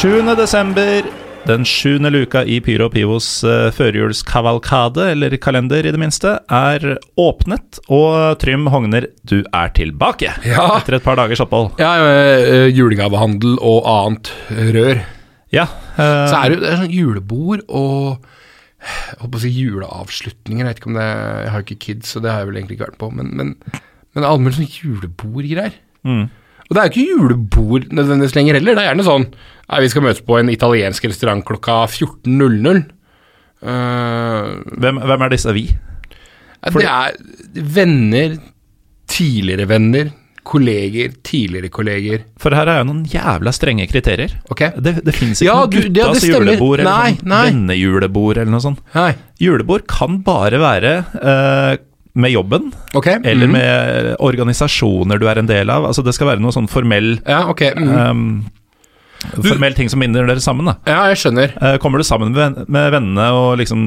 Sjuende desember, den sjuende luka i Pyro og Pivos uh, førjulskavalkade, eller kalender i det minste, er åpnet. Og Trym Hogner, du er tilbake Ja. etter et par dagers opphold. Ja, øh, julegavehandel og annet rør. Ja, eh, Så er det jo sånn julebord og jeg håper å si juleavslutninger. Jeg vet ikke om det Jeg har ikke kids, så det har jeg vel egentlig ikke vært på. Men, men, men allmenn sånn julebordgreier. mm. Og det er jo ikke julebord nødvendigvis lenger heller. Det er gjerne sånn Nei, vi skal møtes på en italiensk restaurant klokka 14.00. Uh, hvem, hvem er disse vi? det er venner, tidligere venner, kolleger, tidligere kolleger. For her er jo noen jævla strenge kriterier. Okay. Det, det fins ikke Ja, noe guttas ja, julebord eller Nei, sånn nei. vennejulebord eller noe sånt. Nei. Julebord kan bare være eh, med jobben, okay. eller mm. med organisasjoner du er en del av. Altså Det skal være noe sånn formell Ja, okay. mm. um, Formell ting som binder dere sammen. da Ja, jeg skjønner. Eh, Kommer du sammen med, med vennene og liksom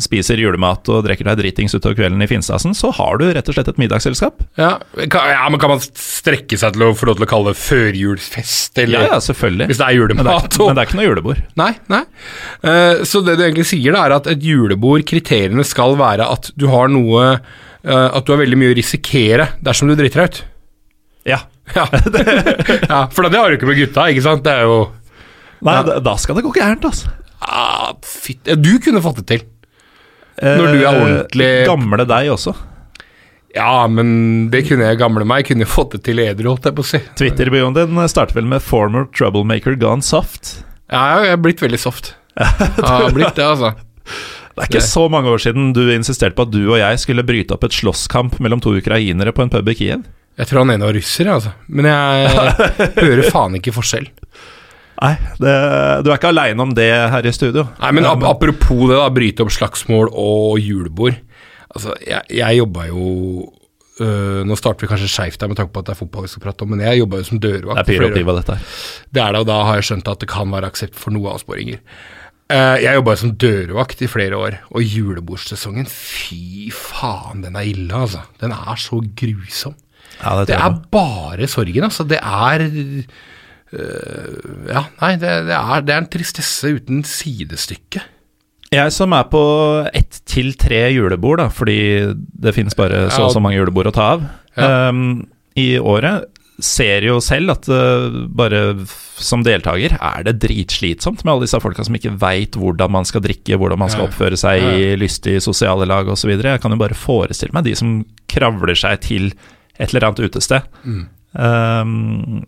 spiser julemat og drikker deg dritings utover kvelden i Finstasen, så har du rett og slett et middagsselskap. Ja, ja, men kan man strekke seg til å få lov til å kalle det førjulsfest, eller Ja, ja, selvfølgelig. hvis det er Men det julemat? er, og- men det er ikke noe julebord. Nei, nei. uh, så det du egentlig sier, da, er at et julebord, kriteriene skal være at du har noe At du har veldig mye å risikere dersom du driter deg ut. Ja. Ja, ja For det har du ikke med gutta, ikke sant? Det er jo Nei, Ja. da, skal det gå gærent, altså. ah, Fytt ja, Du kunne fått det til. Når du er Eh, ordentlig- Gamle deg også. Ja, men det kunne jeg gamle meg. Kunne fått det til edru, holdt jeg på å si. Twitter-bioen din starter vel med 'former troublemaker gone soft'. Ja, jeg er blitt veldig soft. Jeg har blitt det, altså. Det er ikke så mange år siden du insisterte på at du og jeg skulle bryte opp et slåsskamp mellom to ukrainere på en pub i Kiev. Jeg tror han ene var russer, altså. Men jeg hører faen ikke forskjell. Nei, det, du er ikke aleine om det her i studio. Nei, men ap Eh, apropos det, da. Bryte opp slagsmål og julebord. Altså, jeg, jeg jobba jo øh, Nå starter vi kanskje skeivt her med tanke på at det er fotball vi skal prate om, men jeg jobba jo som det dørvakt. er pyro flere år. piva, dette her. Det er det, og da har jeg skjønt at det kan være aksept for noe avsporinger. Eh, jeg jobba som dørvakt i flere år, og julebordsesongen, fy faen, den er ille, altså. Den er så grusom. Ja, det Det er bare sorgen, altså. Det er øh, Ja, nei, det, det, er, det er en tristesse uten sidestykke. Jeg som er på ett til tre julebord, da, fordi det finnes bare så og så mange julebord å ta av Ja. um, i året, ser jo selv at uh, bare som deltaker er det dritslitsomt med alle disse folka som ikke veit hvordan man skal drikke, hvordan man skal oppføre seg i lystige sosiale lag osv. Jeg kan jo bare forestille meg de som kravler seg til et eller annet utested. Mm. Um,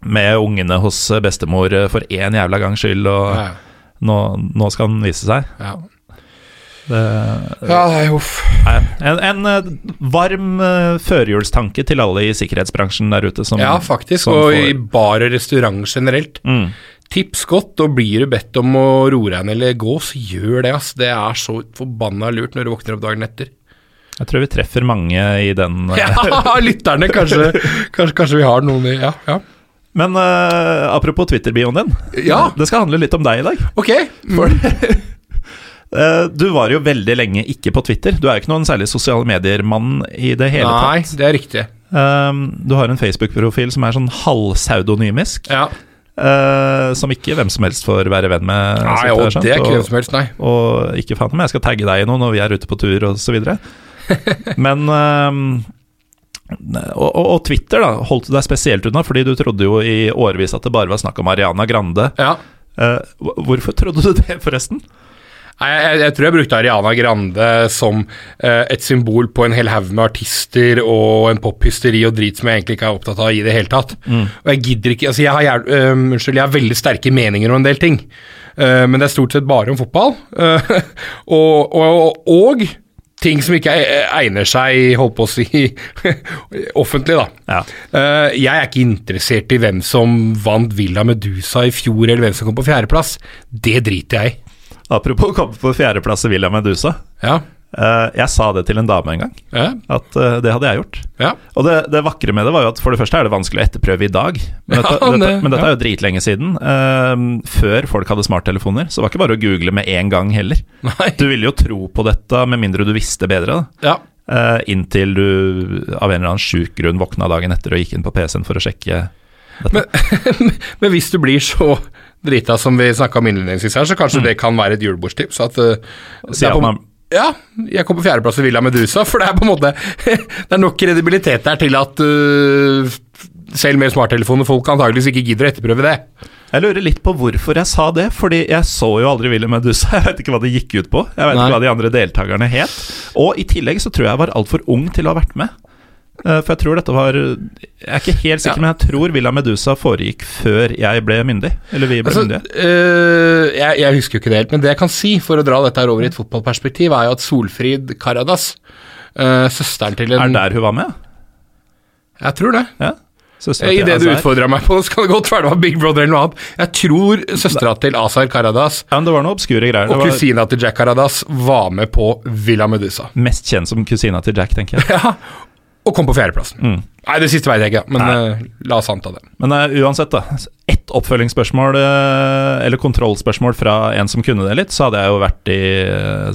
med ungene hos bestemor for én jævla gangs skyld, og nå, nå skal den vise seg. ja. Det, ja nei, uff. en, en eh, varm eh, førjulstanke til alle i sikkerhetsbransjen der ute som Ja, faktisk. som Og får- i bar og restaurant generelt. mm. Tips godt, og blir du bedt om å roe deg ned eller gå, så gjør det. ass. Det er så forbanna lurt når du våkner opp dagen etter. Jeg tror vi treffer mange i den. eh, Ja, lytterne, kanskje, kanskje, kanskje vi har noen i Ja, ja. Men uh, apropos Twitter-bioen din. Ja. Det skal handle litt om deg i dag. Ok. Mm. Eh, du var jo veldig lenge ikke på Twitter. Du er jo ikke noen særlig sosiale medier-mann i det hele Nei, tatt. det er riktig. Eh, du har en Facebook-profil som er sånn halvpseudonymisk, Ja. Uh, som ikke hvem som helst får være venn med. Nei, jo, det, det er ikke og- hvem som helst, nei. Og ikke faen om jeg skal tagge deg i noe når vi er ute på tur videre. Men uh, og, og, og Twitter da holdt du deg spesielt unna, fordi du trodde jo i årevis at det bare var snakk om Ariana Grande. Ja. Uh, hvorfor trodde du det, forresten? Nei, Jeg, jeg tror jeg brukte Ariana Grande som eh, et symbol på en hel haug med artister og en pophysteri og drit som jeg egentlig ikke er opptatt av i det hele tatt. Og jeg gidder ikke Altså, jeg har, gjerne- unnskyld, jeg har veldig sterke meninger om en del ting, uh, men det er stort sett bare om fotball. Uh, og, og, og ting som ikke egner seg, holdt på å si, offentlig, da. Ja. Uh, jeg er ikke interessert i hvem som vant Villa Medusa i fjor, eller hvem som kom på fjerdeplass. Det driter jeg i. Apropos komme på fjerdeplass i Villa Medusa. Ja. Eh, jeg sa det til en dame en gang, Ja. at eh, det hadde jeg gjort. ja. Og det, det vakre med det var jo at for det første er det vanskelig å etterprøve i dag. Men dette, Ja, dette, men dette er jo dritlenge siden. eh, før folk hadde smarttelefoner. Så det var ikke bare å google med en gang heller. Nei. Du ville jo tro på dette med mindre du visste bedre. da. ja. Inntil du av en eller annen sjuk grunn våkna dagen etter og gikk inn på PC-en for å sjekke dette. Men hvis du blir så drita som vi snakka om innledningsvis her, så kanskje det kan være et julebordstips. At, uh, på, ja, jeg kom på fjerdeplass i Villa Medusa, for det er på en måte Det er nok kredibilitet der til at uh, selv med smarttelefoner folk antageligvis ikke gidder å etterprøve det. Jeg lurer litt på hvorfor jeg sa det, fordi jeg så jo aldri Willy Medusa. Jeg vet ikke hva det gikk ut på. Jeg vet Nei. ikke hva de andre deltakerne het. Og i tillegg så tror jeg jeg var altfor ung til å ha vært med. Eh, For jeg tror dette var Jeg er ikke helt sikker, Ja. men jeg tror Villa Medusa foregikk før jeg ble myndig. Eller vi ble Altså, myndige. øh, jeg, jeg husker jo ikke det helt, men det jeg kan si, for å dra dette her over i et fotballperspektiv, er jo at Solfrid Karadas, øh, søsteren til en Er der hun var med? Jeg tror det. Ja. Søstera I det du utfordra meg på, så kan det godt være det var Big Brother eller noe annet. Jeg tror søstera til Azar Karadas Ja, det var noe obskure greier. Og var kusina til Jack Karadas var med på Villa Medusa. mest kjent som kusina til Jack, tenker jeg. Ja, og kom på fjerdeplassen. Mm. Nei, det siste veit jeg ikke, men uh, la oss anta det. Men uh, uansett, da. Ett oppfølgingsspørsmål, uh, eller kontrollspørsmål fra en som kunne det litt, så hadde jeg jo vært i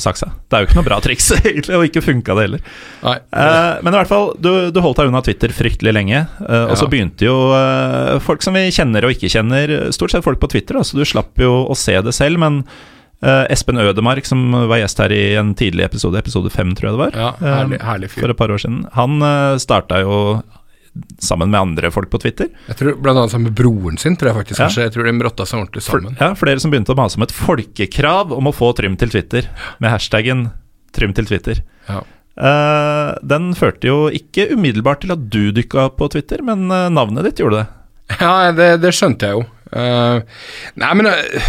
saksa. Det er jo ikke noe bra triks, egentlig, og ikke funka det heller. Men i hvert fall, du, du holdt deg unna Twitter fryktelig lenge. Og så begynte jo folk som vi kjenner og ikke kjenner, stort sett folk på Twitter, da, så du slapp jo å se det selv. Men eh, Espen Ødemark, som var gjest her i en tidlig episode, episode fem, tror jeg det var, Ja, herlig, herlig for et par år siden, han uh, starta jo sammen med andre folk på Twitter. Jeg tror Blant annet sammen med broren sin, tror jeg faktisk. Ja. Jeg tror de rotta seg ordentlig For, sammen. ja, flere som begynte å mase om et folkekrav om å få Trym til Twitter, med hashtaggen Trym til Twitter. Ja. Uh, den førte jo ikke umiddelbart til at du dykka på Twitter, men eh, navnet ditt gjorde det. Ja, det, det skjønte jeg jo. Uh, nei, men eh,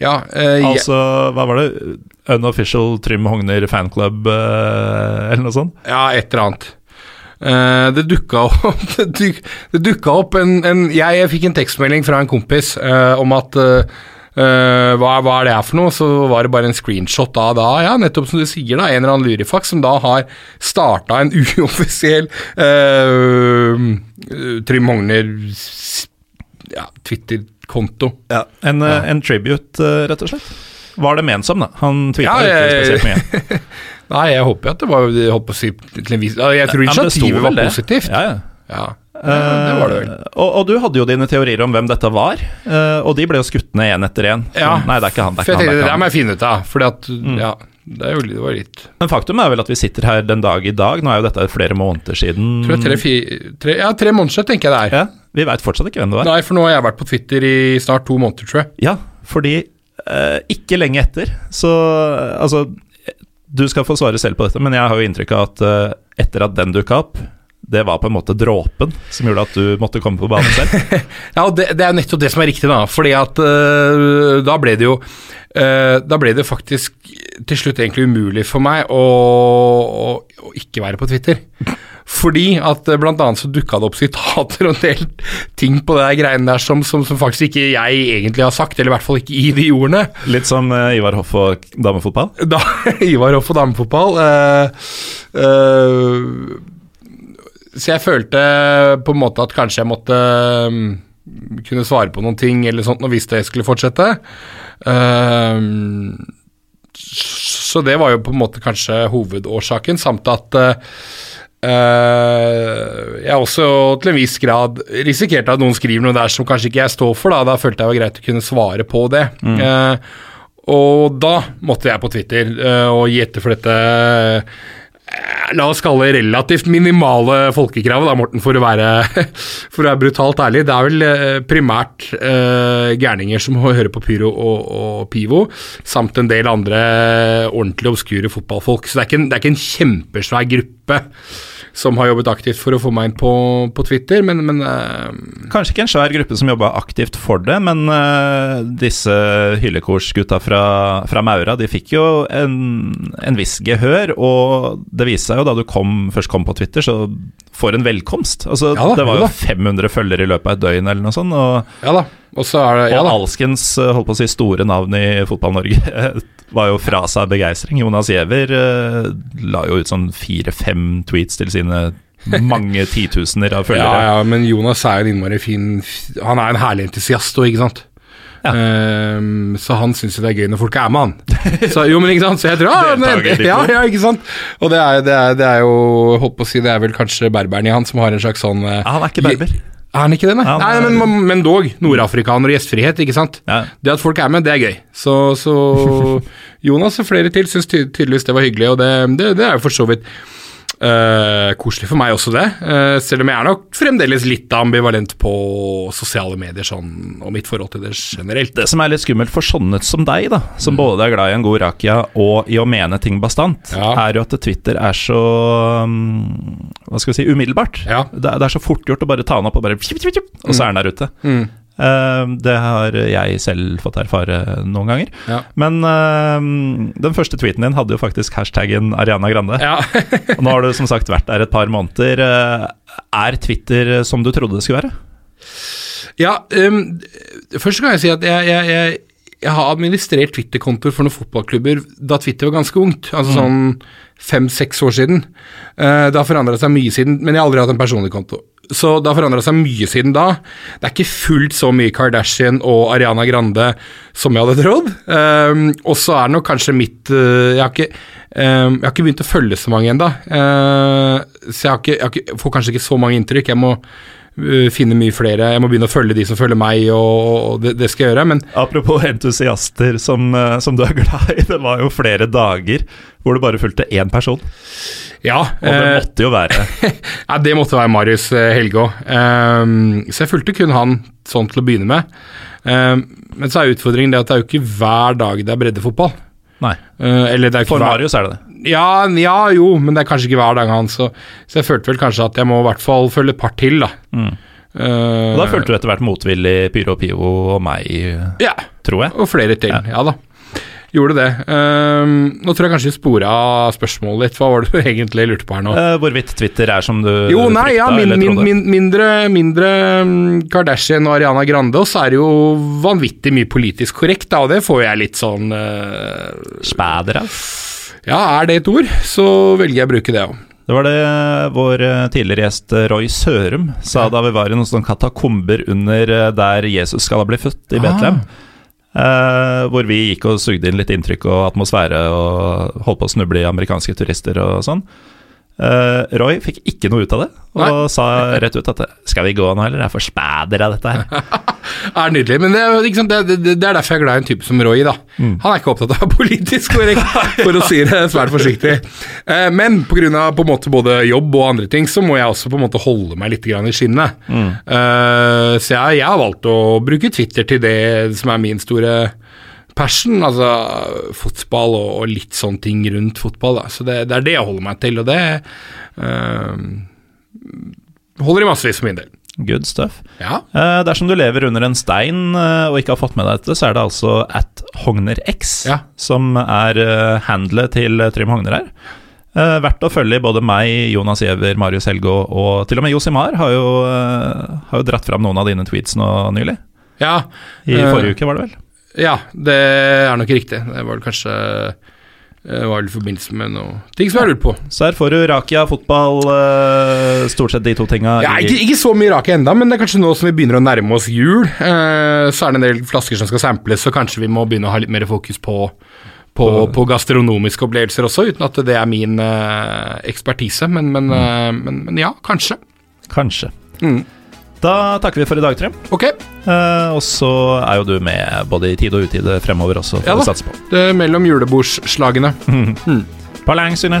Ja. eh, Altså, hva var det? Unofficial Trym Hogner fanclub, uh, eller noe sånt? Ja, et eller annet. Eh, det dukka opp, det duk, det dukka opp en, en jeg, jeg fikk en tekstmelding fra en kompis eh, om at Uh, eh, hva, hva er det her for noe? Så var det bare en screenshot av da, ja, nettopp som du sier, da, en eller annen lurifaks som da har starta en uoffisiell uh, Trym Hogner s- ja, En, ja. en tribute, eh, rett og slett. Var det ment som, da? Han tweeta Ja, ikke spesielt mye. Nei, jeg håper at det var jeg holdt på å si til en viss Jeg tror det initiativet var positivt. Ja, ja. Ja, ja det var det vel. Eh, og, og du hadde jo dine teorier om hvem dette var, eh, og de ble jo skutt ned én etter én. Ja. Nei, det er ikke han. Det er ikke han, det det er ikke han. må jeg finne ut av, fordi at, ja, det, er jo, det var litt Men faktum er vel at vi sitter her den dag i dag. Nå er jo dette flere måneder siden. tror jeg tre, fire, tre, Ja, tre måneder siden, tenker jeg det er. Ja, Vi veit fortsatt ikke hvem det var. Nei, for nå har jeg vært på Twitter i snart to måneder, tror jeg. Ja, fordi eh, ikke lenge etter, så eh, Altså, du skal få svare selv på dette, men jeg har jo inntrykk av at eh, etter at den dukka opp, det var på en måte dråpen som gjorde at du måtte komme på banen selv. Ja, og det, det er nettopp det som er riktig, da. Fordi at øh, da ble det jo øh, Da ble det faktisk til slutt egentlig umulig for meg å, å, å ikke være på Twitter. Fordi at bl.a. blant annet så dukka det opp sitater og en del ting på det der greiene der som, som, som faktisk ikke jeg egentlig har sagt, eller i hvert fall ikke i de ordene. Litt som uh, Ivar Hoff og damefotball. Da Ivar Hoff og damefotball Uh, uh, Så jeg følte på en måte at kanskje jeg måtte øh, kunne svare på noen ting eller sånt hvis det skulle fortsette. Så det var jo på en måte kanskje hovedårsaken, samt at øh, jeg har også til en viss grad risikert at noen skriver noe der som kanskje ikke jeg står for. Da, da følte jeg det var greit å kunne svare på det. Eh, og da måtte jeg på Twitter uh, og gi etter for dette la oss kalle det relativt minimale folkekravet, da, Morten, for å være, for å være brutalt ærlig. Det er vel primært gærninger som hører på Pyro og, og Pivo, samt en del andre ordentlig obskure fotballfolk. Så det er ikke en, det er ikke en kjempesvær gruppe som har jobbet aktivt for å få meg inn på, på Twitter, men, men uh, Kanskje ikke en svær gruppe som jobba aktivt for det, men uh, disse hyllekorsgutta fra, fra Maura de fikk jo en, en viss gehør. Og det viste seg jo da du kom, først kom på Twitter, så for en velkomst. Altså, Ja da, det var jo ja 500 følgere i løpet av et døgn eller noe sånt. Og, ja da. Og så er det ja og alskens eh, holdt på å si, store navn i Fotball-Norge var jo fra seg begeistring. Jonas Giæver uh, la jo ut sånn fire-fem tweets til sine mange titusener av følgere. ja, men Jonas er jo en innmari fin Han er en herlig entusiast òg, ikke sant. Ja. Um, så han syns jo det er gøy når folk er med han. Så, jo, men ikke sant? Så jeg tror ja, men, ja, ja, ikke sant. Og det er, det, er, det er jo Holdt på å si, det er vel kanskje berberen i han som har en slags sånn eh, Ja, han er ikke berber. Er han ikke det, nei? Ja, nei er- men, men dog. Nordafrikaner og gjestfrihet, ikke sant. Ja. Det at folk er med, det er gøy. Så, så Jonas og flere til syns ty tydeligvis det var hyggelig, og det, det, det er jo for så vidt Uh, koselig for meg også, det. Uh, selv om jeg er nok fremdeles litt ambivalent på sosiale medier sånn, og mitt forhold til det generelt. Det som er litt skummelt for sånne som deg, da, som både er glad i en god rakia og i å mene ting bastant, Ja. er jo at Twitter er så um, Hva skal vi si umiddelbart. Ja. Det, er- det er så fort gjort å bare ta den opp og bare Og så er den der ute. Mm. Eh, det har jeg selv fått erfare noen ganger. Ja. Men eh, den første tweeten din hadde jo faktisk hashtaggen Ariana Grande. Ja. Og nå har du som sagt vært der et par måneder. Eh, er Twitter som du trodde det skulle være? Ja, um, først kan jeg si at jeg, jeg, jeg, jeg har administrert Twitter-kontoer for noen fotballklubber da Twitter var ganske ungt, altså sånn fem-seks år siden. Uh, det har forandra seg mye siden, men jeg har aldri hatt en personlig konto. Så det har forandra seg mye siden da. Det er ikke fullt så mye Kardashian og Ariana Grande som jeg hadde trodd. Um, og så er det nok kanskje mitt uh, jeg, har ikke, um, jeg har ikke begynt å følge så mange ennå, så jeg, har ikke, jeg har ikke, får kanskje ikke så mange inntrykk. Jeg må uh, finne mye flere. Jeg må begynne å følge de som følger meg, og, det, det skal jeg gjøre. Men Apropos entusiaster som, eh, som du er glad i, det var jo flere dager hvor du bare fulgte én person. ja, Og det eh, måtte jo være ja det måtte være Marius eh, Helgå. Um, så jeg fulgte kun han sånn til å begynne med. Um, men så er utfordringen det at det er jo ikke hver dag det er breddefotball. Nei. Uh, er For hver- Marius er det det. Ja, ja, jo, men det er kanskje ikke hver dag han, så, så jeg følte vel kanskje at jeg må i hvert fall følge et par til, da. Mm. Uh, Og da følte du etter hvert motvillig Pyro og Pivo og meg, Ja, tror jeg. og flere til. Ja. Ja, da. Gjorde det. Uh, nå tror jeg kanskje vi spora spørsmålet litt. Hva var det du egentlig lurte på her nå? Uh, hvorvidt Twitter er som du Jo, nei, ja, min, min, min, mindre, mindre mm, Kardashian og Ariana Grande, og så er det jo vanvittig mye politisk korrekt, da, og det får jeg litt sånn uh, Spæder, ja. Ja, er det et ord, så velger jeg å bruke det òg. Det var det vår eh, tidligere gjest eh, Roy Sørum sa da vi var i noen sånne katakomber under eh, der Jesus skal ha blitt født, i Ah. Betlehem. Eh, hvor vi gikk og sugde inn litt inntrykk og atmosfære og holdt på å snuble i amerikanske turister og sånn. Eh, Roy fikk ikke noe ut av det, og Nei. sa rett ut at skal vi gå nå, eller? Jeg er for spæder av dette her. Er nydelig, men det, er- det, det, det er derfor jeg er glad i en type som Roy. da. Mm. Han er ikke opptatt av politisk korrekt, for å si det svært forsiktig. Uh, men pga. både jobb og andre ting, så må jeg også på en måte holde meg litt grann i skinnet. Mm. Uh, så jeg, jeg har valgt å bruke Twitter til det som er min store passion, altså fotball og, og litt sånne ting rundt fotball. Da. Så det, det er det jeg holder meg til, og det uh, holder i massevis for min del. Good stuff. Ja. Uh, dersom du lever under en stein uh, og ikke har fått med deg dette, så er det altså at HognerX Ja. som er uh, handlet til Trym Hogner her. Uh, verdt å følge både meg, Jonas Giæver, Marius Helgå og til og med Josimar har jo, har jo dratt fram noen av dine tweets nå nylig. ja. I forrige uke, var det vel? Ja, det er nok riktig. Det var vel kanskje det var vel i forbindelse med noe ting som jeg har lurt på. Så her får du Rakia, fotball, eh, stort sett de to tinga. Ja, ikke, ikke så mye Rakia enda, men det er kanskje nå som vi begynner å nærme oss jul, eh, så er det en del flasker som skal samples, så kanskje vi må begynne å ha litt mer fokus på, på, på gastronomiske opplevelser også, uten at det er min eh, ekspertise. Men, men, eh, men, men ja, kanskje. Kanskje. Mm. Da takker vi for i dag, Trym. Ok, Eh, og så er jo du med både i tide og utide fremover også, får Ja vi da. satse på. det er mellom julebordsslagene. mm. Palang, Synne.